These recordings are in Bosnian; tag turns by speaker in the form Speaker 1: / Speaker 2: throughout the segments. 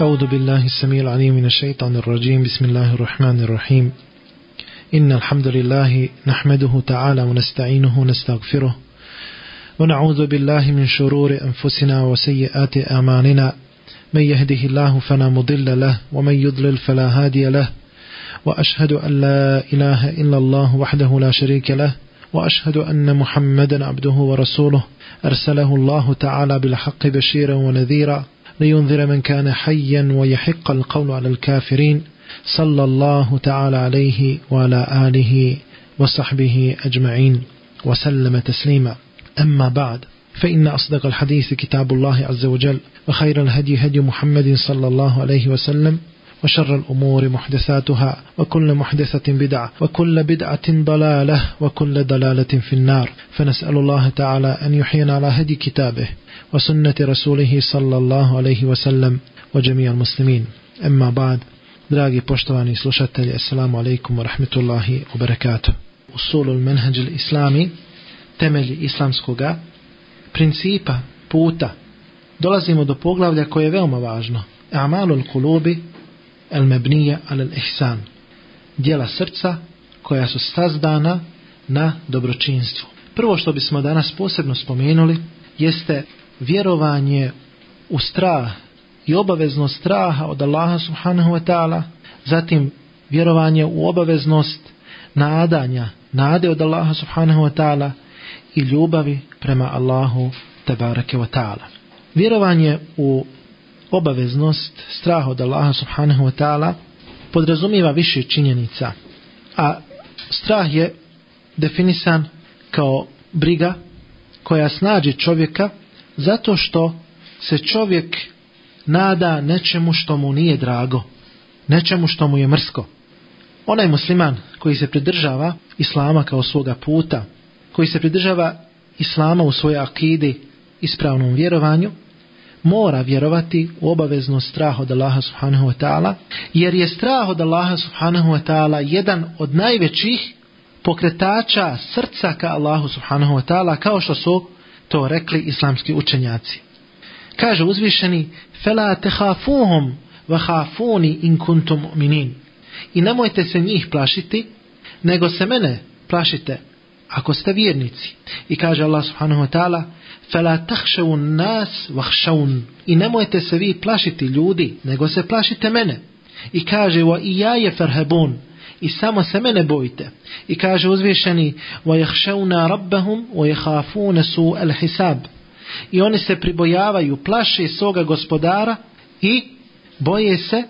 Speaker 1: أعوذ بالله السميع العليم من الشيطان الرجيم. بسم الله الرحمن الرحيم. إن الحمد لله نحمده تعالى ونستعينه ونستغفره ونعوذ بالله من شرور أنفسنا وسيئات أعمالنا. من يهده الله فلا مضل له ومن يضلل فلا هادي له. وأشهد أن لا إله إلا الله وحده لا شريك له وأشهد أن محمدا عبده ورسوله. أرسله الله تعالى بالحق بشيرا ونذيرا. لينذر من كان حيا ويحق القول على الكافرين صلى الله تعالى عليه وعلى آله وصحبه أجمعين وسلم تسليما. أما بعد فإن أصدق الحديث كتاب الله عز وجل وخير الهدي هدي محمد صلى الله عليه وسلم وشر الأمور محدثاتها وكل محدثة بدعة وكل بدعة ضلالة وكل ضلالة في النار. فنسأل الله تعالى أن يحيينا على هدي كتابه وسنة رسوله صلى الله عليه وسلم وجميع المسلمين. أما بعد دراجي بوشتواني سلوشتة السلام عليكم ورحمة الله وبركاته. أصول المنهج الإسلامي تمل إسلامسكوغا برنسيبا بوتا دولازيمو دو بوغلاو ديكو يوما واجنو أعمال القلوب el mebnija al ihsan. Dijela srca koja su sazdana na dobročinstvu. Prvo što bismo danas posebno spomenuli jeste vjerovanje u strah i obaveznost straha od Allaha subhanahu wa ta'ala, zatim vjerovanje u obaveznost nadanja, nade od Allaha subhanahu wa ta'ala i ljubavi prema Allahu tabarake wa ta'ala. Vjerovanje u obaveznost straha od Allaha subhanahu wa ta'ala podrazumiva više činjenica, a strah je definisan kao briga koja snađe čovjeka zato što se čovjek nada nečemu što mu nije drago, nečemu što mu je mrsko. Onaj musliman koji se pridržava islama kao svoga puta, koji se pridržava islama u svojoj akidi, ispravnom vjerovanju, mora vjerovati u obavezno strah od Allaha subhanahu wa ta'ala, jer je strah od Allaha subhanahu wa ta'ala jedan od najvećih pokretača srca ka Allahu subhanahu wa ta'ala, kao što su to rekli islamski učenjaci. Kaže uzvišeni, فَلَا تَحَافُوهُمْ وَحَافُونِ إِن كُنْتُمْ مُؤْمِنِينَ I nemojte se njih plašiti, nego se mene plašite, ako ste vjernici. I kaže Allah subhanahu wa ta'ala, فَلَا تَحْشَوُ النَّاسِ وَحْشَوُنْ I nemojte se vi plašiti ljudi, nego se plašite mene. I kaže, وَإِيَايَ فَرْهَبُونَ I samo se mene bojite. I kaže uzvišeni, وَيَحْشَوْنَا رَبَّهُمْ وَيَحَافُونَ سُوءَ الْحِسَابِ I oni se pribojavaju, plaše svoga gospodara i boje se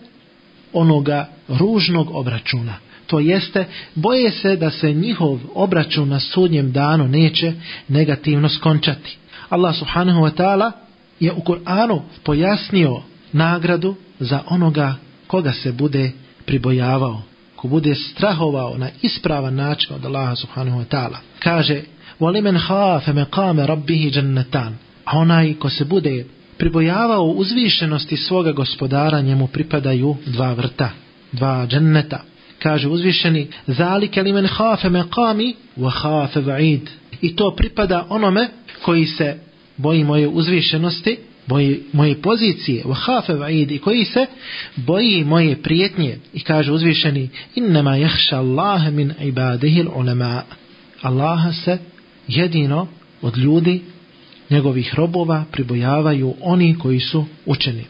Speaker 1: onoga ružnog obračuna. To jeste, boje se da se njihov obračun na sudnjem danu neće negativno skončati. Allah subhanahu wa ta'ala je u Kur'anu pojasnio nagradu za onoga koga se bude pribojavao, ko bude strahovao na ispravan način od Allaha subhanahu wa ta'ala. Kaže, وَلِمَنْ خَافَ مَقَامَ رَبِّهِ جَنَّتَانِ A onaj ko se bude pribojavao uzvišenosti svoga gospodara, njemu pripadaju dva vrta, dva dženneta. kaže uzvišeni zalike limen khafa maqami wa khafa ba'id i to pripada onome koji se boji moje uzvišenosti boji moje pozicije wa khafa ba'id koji se boji moje prijetnje. I kaže uzvišeni inna ma Allah min ibadihi ulema. Allah se jedino od ljudi njegovih robova pribojavaju oni koji su učeni.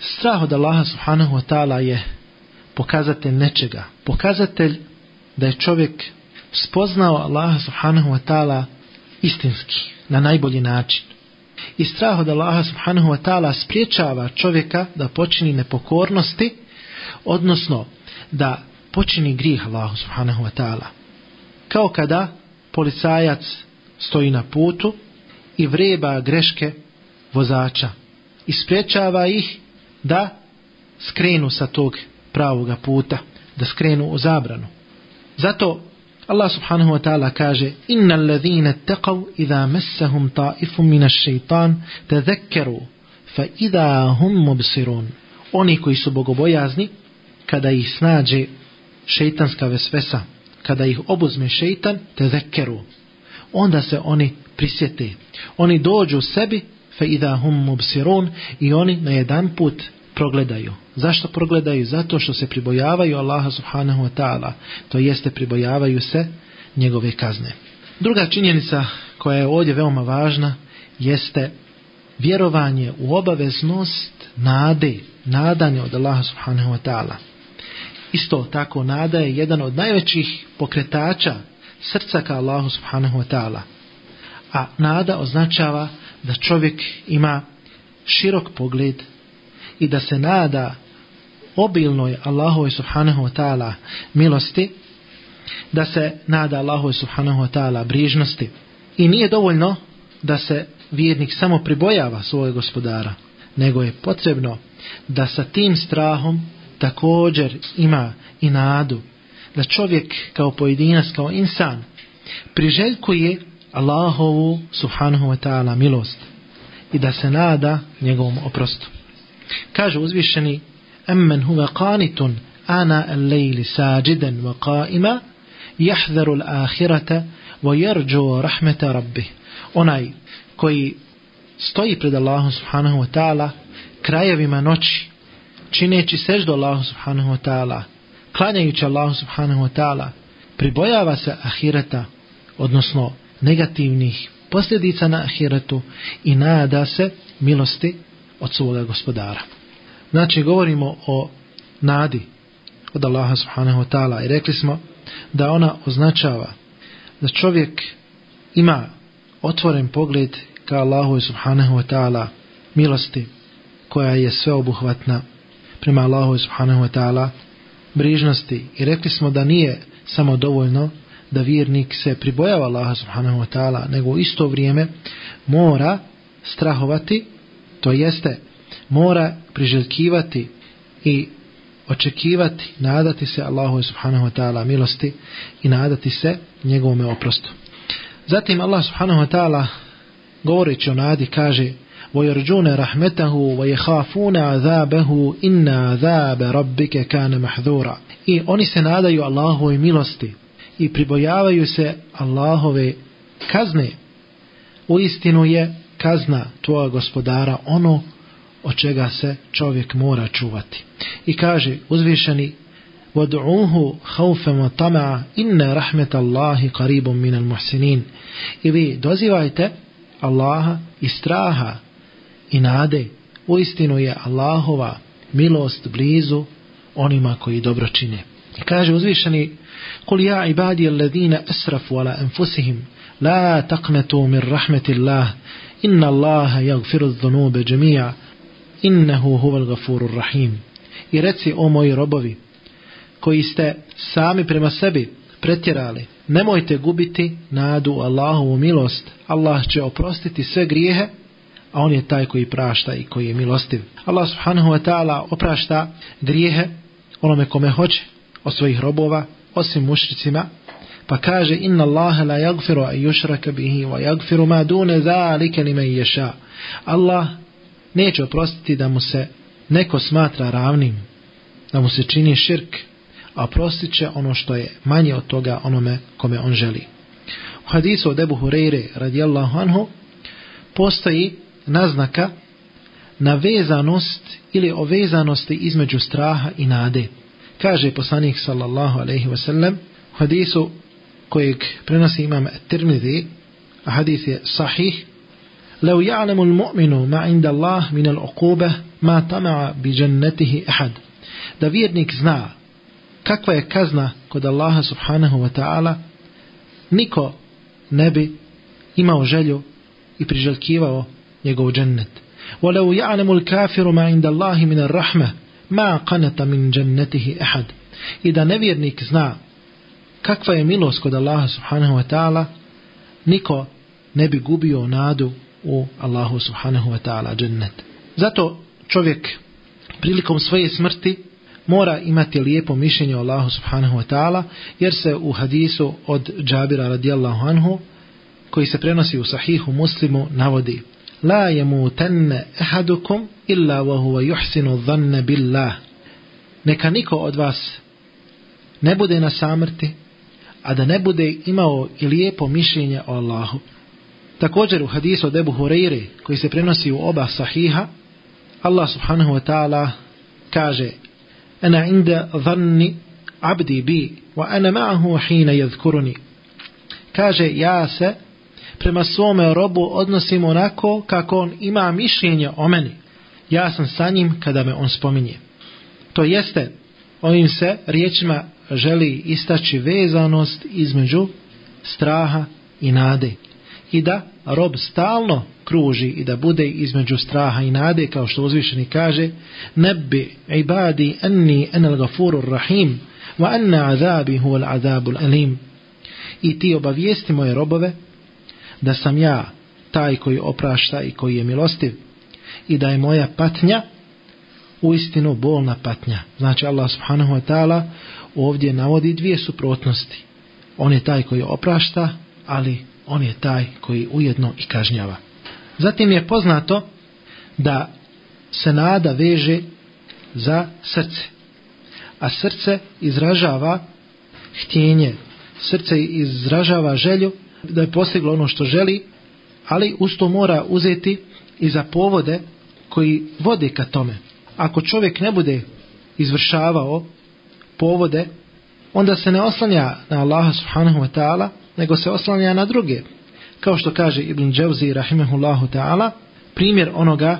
Speaker 1: Strah od Allaha subhanahu wa ta'ala je pokazatelj nečega. Pokazatelj da je čovjek spoznao Allaha subhanahu wa ta'ala istinski, na najbolji način. I strah od Allaha subhanahu wa ta'ala spriječava čovjeka da počini nepokornosti, odnosno da počini grih Allahu subhanahu wa ta'ala. Kao kada policajac stoji na putu i vreba greške vozača i spriječava ih da skrenu sa tog pravoga puta, da skrenu u zabranu. Zato Allah subhanahu wa ta'ala kaže Innal ladhina taqav idha massahum ta'ifun min ash-shaytan tadhakkaru fa idha hum mubsirun. Oni koji su bogobojazni kada ih snađe šejtanska vesvesa, kada ih obuzme šejtan, tadhakkaru. Onda se oni prisjete. Oni dođu sebi fa idha hum mubsirun i oni na jedan put progledaju. Zašto progledaju? Zato što se pribojavaju Allaha subhanahu wa ta'ala. To jeste pribojavaju se njegove kazne. Druga činjenica koja je ovdje veoma važna jeste vjerovanje u obaveznost nade, nadanje od Allaha subhanahu wa ta'ala. Isto tako nada je jedan od najvećih pokretača srca ka Allahu subhanahu wa ta'ala. A nada označava da čovjek ima širok pogled i da se nada obilnoj Allahu subhanahu wa ta'ala milosti, da se nada Allahu subhanahu wa ta'ala brižnosti. I nije dovoljno da se vjernik samo pribojava svoje gospodara, nego je potrebno da sa tim strahom također ima i nadu da čovjek kao pojedinac, kao insan priželjkuje Allahovu subhanahu wa ta'ala milost i da se nada njegovom oprostu. Kaže uzvišeni أمن هو qanitun ana الليل ساجدا وقائما wa qaima ويرجو al-ahirata wa yarju rabbi. Onaj koji stoji pred Allahom subhanahu wa ta'ala krajevima noći čineći seždu Allahu subhanahu wa ta'ala, klanjajući Allahu subhanahu wa ta'ala, pribojava se ahireta, odnosno negativnih posljedica na ahiretu i nada se milosti od svoga gospodara. Znači, govorimo o nadi od Allaha subhanahu wa ta'ala. I rekli smo da ona označava da čovjek ima otvoren pogled ka Allahu subhanahu wa ta'ala milosti koja je sveobuhvatna prema Allahu subhanahu wa ta'ala brižnosti. I rekli smo da nije samo dovoljno da vjernik se pribojava Allaha subhanahu wa ta'ala nego u isto vrijeme mora strahovati to jeste mora priželjkivati i očekivati, nadati se Allahu subhanahu wa ta'ala milosti i nadati se njegovome oprostu. Zatim Allah subhanahu wa ta'ala govoreći o nadi kaže ويرجون رحمته ويخافون عذابه إن عذاب ربك كان محذورا i oni se nadaju Allahove milosti i pribojavaju se Allahove kazne u istinu je kazna tvoja gospodara ono od čega se čovjek mora čuvati i kaže uzvišeni ودعوه خوفا وطمعا إن رحمة الله قريب من المحسنين i vi dozivajte Allaha i straha i nade, u istinu je Allahova milost blizu onima koji dobro čine. I kaže uzvišeni, Kul ja ibadi alladhina asrafu ala anfusihim, la taqnatu min rahmetillah, inna Allaha jagfiru dhunube džemija, innehu huval gafurur rahim. I reci, o moji robovi, koji ste sami prema sebi pretjerali, nemojte gubiti nadu Allahovu milost, Allah će oprostiti sve grijehe a on je taj koji prašta i koji je milostiv. Allah subhanahu wa ta'ala oprašta grijehe onome kome hoće od svojih robova, osim mušricima, pa kaže inna Allaha la yaghfiru an yushraka bihi wa yaghfiru ma dune zalika liman yasha. Allah neće oprostiti da mu se neko smatra ravnim, da mu se čini širk, a oprostit će ono što je manje od toga onome kome on želi. U hadisu od Ebu Hureyre radijallahu anhu postoji naznaka na vezanost ili o vezanosti između straha i nade. Kaže poslanik sallallahu alaihi ve sellem u hadisu kojeg prenosi imam Tirmidhi, a hadis je sahih, لو يعلم المؤمن ما عند الله من العقوبة ما طمع بجنته أحد da vjernik zna kakva je kazna kod Allaha subhanahu wa ta'ala niko ne bi imao želju i priželjkivao njegov džennet. وَلَوْ يَعْلَمُ الْكَافِرُ مَا عِنْدَ اللَّهِ مِنَ الرَّحْمَةِ مَا قَنَتَ مِنْ جَنَّتِهِ أَحَدٍ I da nevjernik zna kakva je milost kod Allaha subhanahu wa ta'ala, niko ne bi gubio nadu u Allahu subhanahu wa ta'ala džennet. Zato čovjek prilikom svoje smrti mora imati lijepo mišljenje o Allahu subhanahu wa ta'ala, jer se u hadisu od Džabira radijallahu anhu, koji se prenosi u sahihu muslimu, navodi la yamutanna ahadukum illa wa huwa yuhsinu dhanna billah neka niko od vas ne bude na samrti a da ne bude imao i lijepo mišljenje o Allahu također u hadisu od Ebu Hureyre koji se prenosi u oba sahiha Allah subhanahu wa ta'ala kaže ana inda dhanni abdi bi wa ana ma'ahu hina yadhkuruni. Kaže ja se prema svome robu odnosim onako kako on ima mišljenje o meni. Ja sam sa njim kada me on spominje. To jeste ovim se riječima želi istaći vezanost između straha i nade i da rob stalno kruži i da bude između straha i nade kao što uzvišeni kaže nebbi ibadi anni enel gafurur rahim wa anna azabi huval azabul alim i ti obavijesti moje robove da sam ja taj koji oprašta i koji je milostiv i da je moja patnja u istinu bolna patnja. Znači Allah subhanahu wa ta'ala ovdje navodi dvije suprotnosti. On je taj koji oprašta, ali on je taj koji ujedno i kažnjava. Zatim je poznato da se nada veže za srce. A srce izražava htjenje. Srce izražava želju da je postiglo ono što želi, ali usto mora uzeti i za povode koji vode ka tome. Ako čovjek ne bude izvršavao povode, onda se ne oslanja na Allaha subhanahu wa ta'ala, nego se oslanja na druge. Kao što kaže Ibn Dževzi rahimehullahu ta'ala, primjer onoga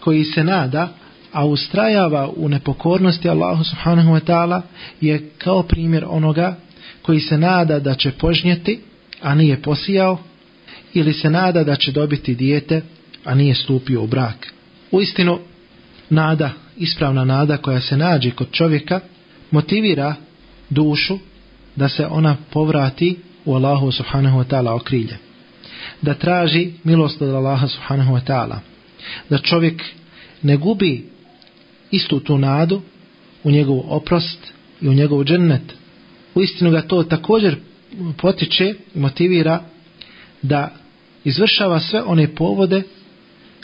Speaker 1: koji se nada, a ustrajava u nepokornosti Allahu subhanahu wa ta'ala, je kao primjer onoga koji se nada da će požnjeti, a nije posijao, ili se nada da će dobiti dijete, a nije stupio u brak. U istinu, nada, ispravna nada koja se nađe kod čovjeka, motivira dušu da se ona povrati u Allahu subhanahu wa ta'ala okrilje. Da traži milost od Allaha subhanahu wa ta'ala. Da čovjek ne gubi istu tu nadu u njegov oprost i u njegov džennet. U istinu ga to također potiče i motivira da izvršava sve one povode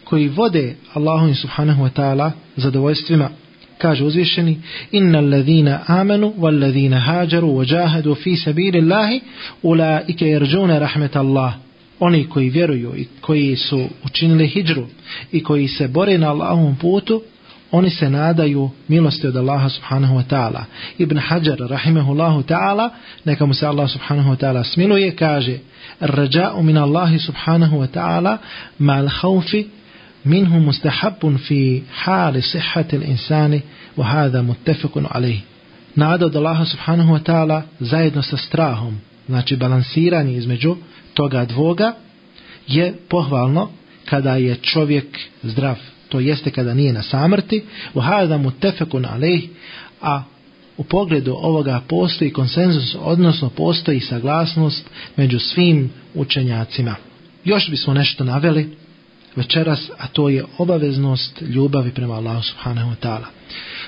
Speaker 1: koji vode Allahu subhanahu wa ta'ala zadovoljstvima kaže uzvišeni inna alladhina amanu wal ladhina hajaru wa jahadu fi sabilillahi ulaika yarjuna rahmetallah. Oni koji vjeruju i koji su učinili hidžru i koji se bore na Allahovom putu oni se nadaju milosti od Allaha subhanahu wa ta'ala. Ibn Hajar rahimehullahu ta'ala neka mu se Allah subhanahu wa ta'ala smiluje kaže rađa'u min Allahi subhanahu wa ta'ala ma'al khawfi minhu مستحب fi حال صحة insani wa hadha عليه alayh. Nada od Allaha subhanahu wa ta'ala zajedno sa strahom znači balansiranje između toga dvoga je pohvalno kada je čovjek zdrav to jeste kada nije na samrti wa hadha tefekun alayh a u pogledu ovoga postoji konsenzus odnosno postoji saglasnost među svim učenjacima. Još bismo nešto naveli večeras, a to je obaveznost ljubavi prema Allahu subhanahu wa ta'ala.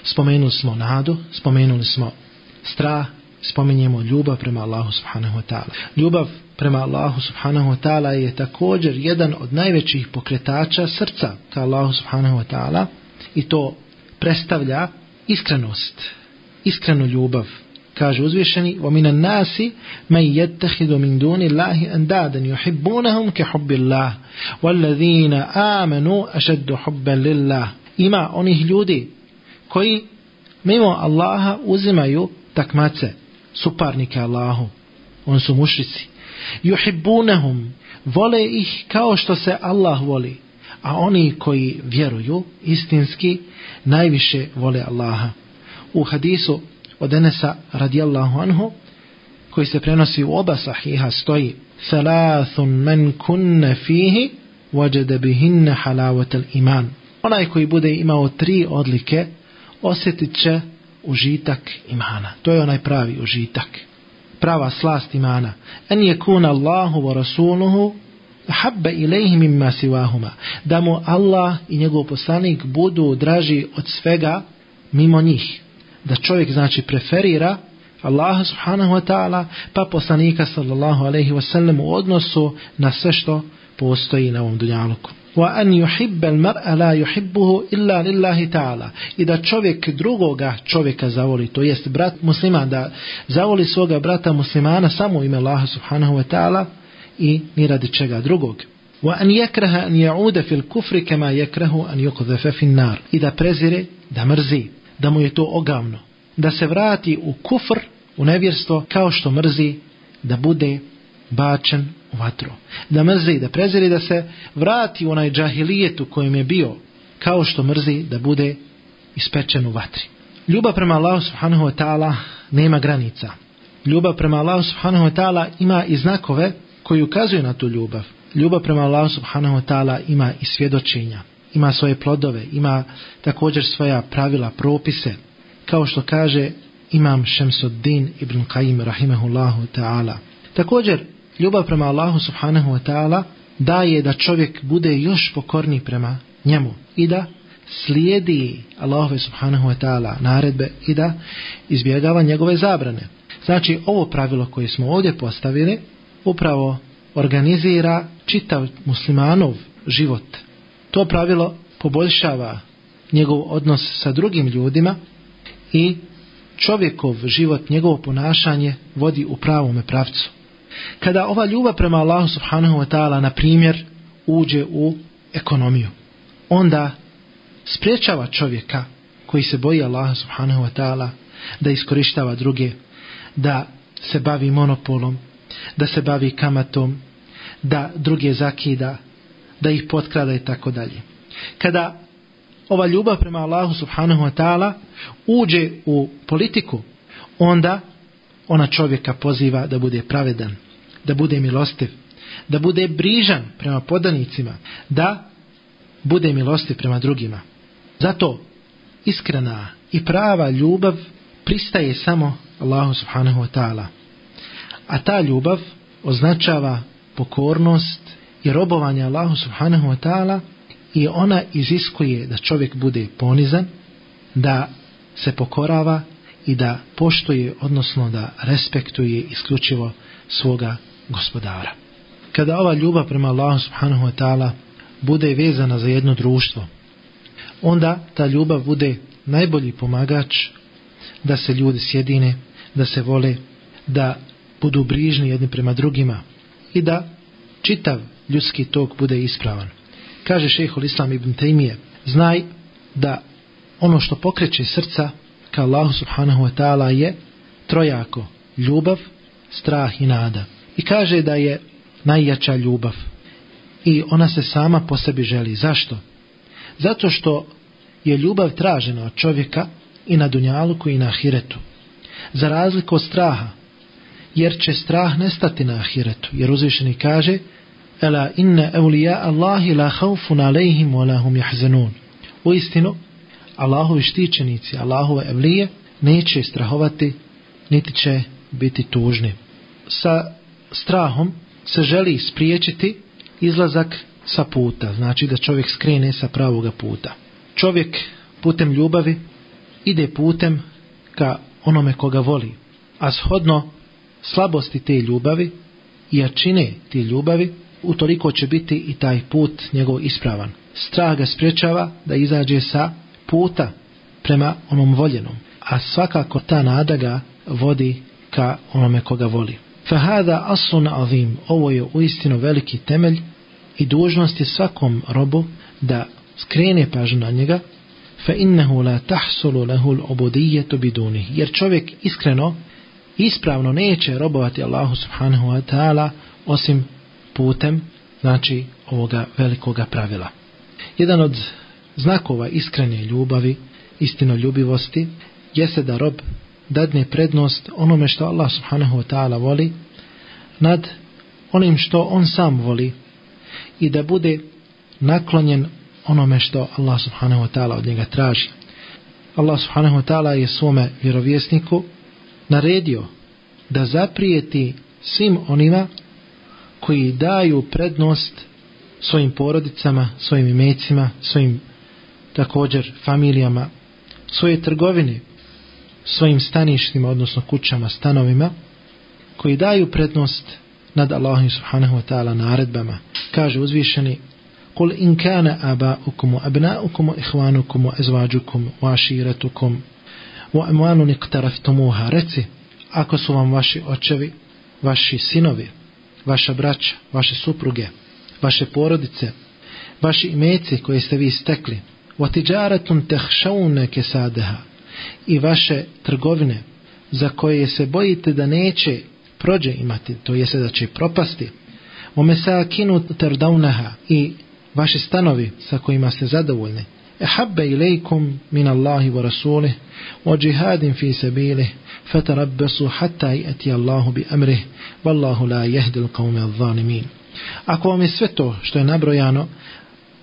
Speaker 1: Spomenuli smo nadu, spomenuli smo strah, spomenjemo ljubav prema Allahu subhanahu wa ta'ala. Ljubav prema Allahu subhanahu wa ta'ala je također jedan od najvećih pokretača srca ka Allahu subhanahu wa ta'ala i to predstavlja iskrenost, iskrenu ljubav kaže uzvišeni wa minan nasi man yattakhidhu min duni Allahi andadan yuhibbunahum ka hubbi Allah walladhina amanu ashaddu hubban lillah. Ima onih ljudi koji mimo Allaha uzimaju takmace suparnike Allahu. Oni su mušici yuhibbunahum vole ih kao što se Allah voli a oni koji vjeruju istinski najviše vole Allaha. U hadisu od Enesa radijallahu anhu koji se prenosi u oba sahiha stoji Thalathun men kunne fihi wajada bihinne halavatel iman. Onaj koji bude imao tri odlike osjetit će užitak imana. To je onaj pravi užitak. Prava slast imana. En je kun Allahu wa rasuluhu habba ilaihi mimma siwahuma. Da mu Allah i njegov poslanik budu draži od svega mimo njih da čovjek znači preferira Allaha subhanahu wa ta'ala pa poslanika sallallahu alaihi wa sallam u odnosu na sve što postoji na ovom dunjaluku. Wa an yuhibba al-mar'a la yuhibbuhu illa lillahi ta'ala. I da čovjek drugoga čovjeka zavoli to jest brat musliman da zavoli svoga brata muslimana samo ime Allaha subhanahu wa ta'ala i ni radi čega drugog. Wa an yakraha an ya'uda fil kufri kama yakrahu an yuqdhafa fi an-nar i da prezire da mrzi da mu je to ogavno. Da se vrati u kufr, u nevjerstvo, kao što mrzi da bude bačen u vatru. Da mrzi, da preziri, da se vrati u onaj džahilijet u kojem je bio, kao što mrzi da bude ispečen u vatri. Ljubav prema Allahu subhanahu wa ta'ala nema granica. Ljubav prema Allahu subhanahu wa ta'ala ima i znakove koji ukazuju na tu ljubav. Ljubav prema Allahu subhanahu wa ta'ala ima i svjedočenja, ima svoje plodove, ima također svoja pravila, propise, kao što kaže imam Šemsuddin ibn Qaim rahimehullahu ta'ala. Također, ljubav prema Allahu subhanahu wa ta'ala daje da čovjek bude još pokorni prema njemu i da slijedi Allahove subhanahu wa ta'ala naredbe i da izbjegava njegove zabrane. Znači, ovo pravilo koje smo ovdje postavili upravo organizira čitav muslimanov život. To pravilo poboljšava njegov odnos sa drugim ljudima i čovjekov život, njegovo ponašanje vodi u pravome pravcu. Kada ova ljubav prema Allahu subhanahu wa ta'ala na primjer uđe u ekonomiju, onda spriječava čovjeka koji se boji Allaha subhanahu wa ta'ala da iskorištava druge, da se bavi monopolom, da se bavi kamatom, da druge zakida, da ih potkrada i tako dalje. Kada ova ljubav prema Allahu subhanahu wa ta'ala uđe u politiku, onda ona čovjeka poziva da bude pravedan, da bude milostiv, da bude brižan prema podanicima, da bude milostiv prema drugima. Zato iskrena i prava ljubav pristaje samo Allahu subhanahu wa ta'ala. A ta ljubav označava pokornost i robovanje Allahu subhanahu wa ta'ala i ona iziskuje da čovjek bude ponizan, da se pokorava i da poštuje, odnosno da respektuje isključivo svoga gospodara. Kada ova ljubav prema Allahu subhanahu wa ta'ala bude vezana za jedno društvo, onda ta ljubav bude najbolji pomagač da se ljudi sjedine, da se vole, da budu brižni jedni prema drugima i da čitav ljudski tok bude ispravan. Kaže šehol Islam ibn Taymije, znaj da ono što pokreće srca ka Allahu subhanahu wa ta'ala je trojako, ljubav, strah i nada. I kaže da je najjača ljubav i ona se sama po sebi želi. Zašto? Zato što je ljubav tražena od čovjeka i na dunjaluku i na ahiretu. Za razliku od straha, jer će strah nestati na ahiretu. Jer uzvišeni kaže, Ela inne eulija Allahi la haufun alejhim wa lahum jahzenun. U istinu, Allahovi štićenici, Allahove evlije, neće strahovati, niti će biti tužni. Sa strahom se želi spriječiti izlazak sa puta, znači da čovjek skrene sa pravoga puta. Čovjek putem ljubavi ide putem ka onome koga voli, a shodno slabosti te ljubavi i jačine te ljubavi, utoliko će biti i taj put njegov ispravan. Strah ga sprečava da izađe sa puta prema onom voljenom, a svakako ta nada ga vodi ka onome koga voli. Fahada asun azim, ovo je uistinu veliki temelj i dužnost je svakom robu da skrene pažnju na njega, fa innehu la tahsulu lehu l'obudijetu biduni, jer čovjek iskreno, ispravno neće robovati Allahu subhanahu wa ta'ala osim putem, znači ovoga velikoga pravila. Jedan od znakova iskrene ljubavi, istinoljubivosti, jeste da rob dadne prednost onome što Allah subhanahu wa ta'ala voli nad onim što on sam voli i da bude naklonjen onome što Allah subhanahu wa ta'ala od njega traži. Allah subhanahu wa ta'ala je svome vjerovjesniku naredio da zaprijeti svim onima koji daju prednost svojim porodicama, svojim imecima, svojim također familijama, svoje trgovine, svojim staništima, odnosno kućama, stanovima, koji daju prednost nad Allahom subhanahu wa ta'ala naredbama. Kaže uzvišeni, قل إن كان آباؤكم وأبناؤكم وإخوانكم وأزواجكم وعشيرتكم وأموال اقترفتموها reci ako su vam vaši očevi, vaši sinovi, vaša braća, vaše supruge, vaše porodice, vaši imeci koje ste vi stekli, وَتِجَارَةٌ تَحْشَوْنَ كَسَادَهَا i vaše trgovine za koje se bojite da neće prođe imati, to jeste da će propasti, o mesakinu terdaunaha i vaši stanovi sa kojima ste zadovoljni, ehabbe ilaikum min Allahi wa rasulih, o džihadin fi sabilih, fatarabbasu hatta ati Allahu bi amrih, wallahu la. Ako vam je sve to što je nabrojano,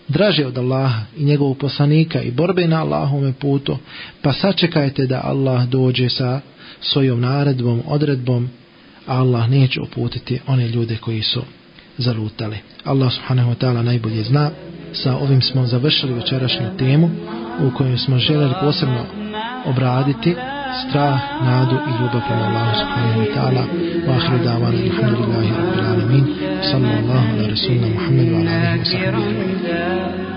Speaker 1: draže od Allaha i njegovog poslanika i borbe na Allahome putu, pa sačekajte da Allah dođe sa svojom naredbom, odredbom, a Allah neće uputiti one ljude koji su zalutali. Allah subhanahu wa ta'ala najbolje zna. Sa ovim smo završili večerašnju temu u kojoj smo željeli posebno obraditi strah, nadu i ljubav prema Allahu subhanahu wa ta'ala wa ahiru davana alhamdulillahi rabbil alamin sallallahu ala rasulina muhammedu ala alihi wa sahbihi